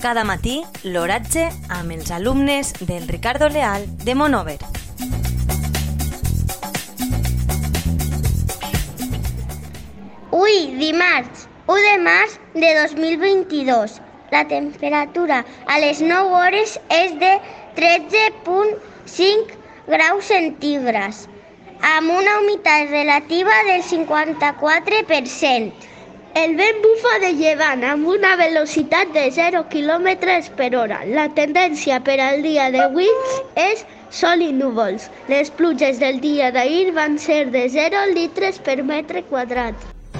Cada matí, l'oratge amb els alumnes del Ricardo Leal de Monover. Ui, dimarts, 1 de març de 2022. La temperatura a les 9 hores és de 13.5 graus centígrads, amb una humitat relativa del 54%. El vent bufa de llevant amb una velocitat de 0 km per hora. La tendència per al dia d'avui és sol i núvols. Les pluges del dia d'ahir van ser de 0 litres per metre quadrat.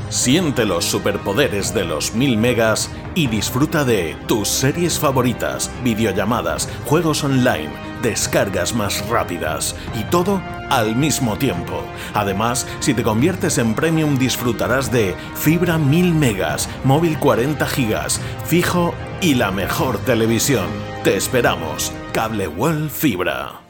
Siente los superpoderes de los 1000 megas y disfruta de tus series favoritas, videollamadas, juegos online, descargas más rápidas y todo al mismo tiempo. Además, si te conviertes en premium disfrutarás de fibra 1000 megas, móvil 40 gigas, fijo y la mejor televisión. Te esperamos. Cable World Fibra.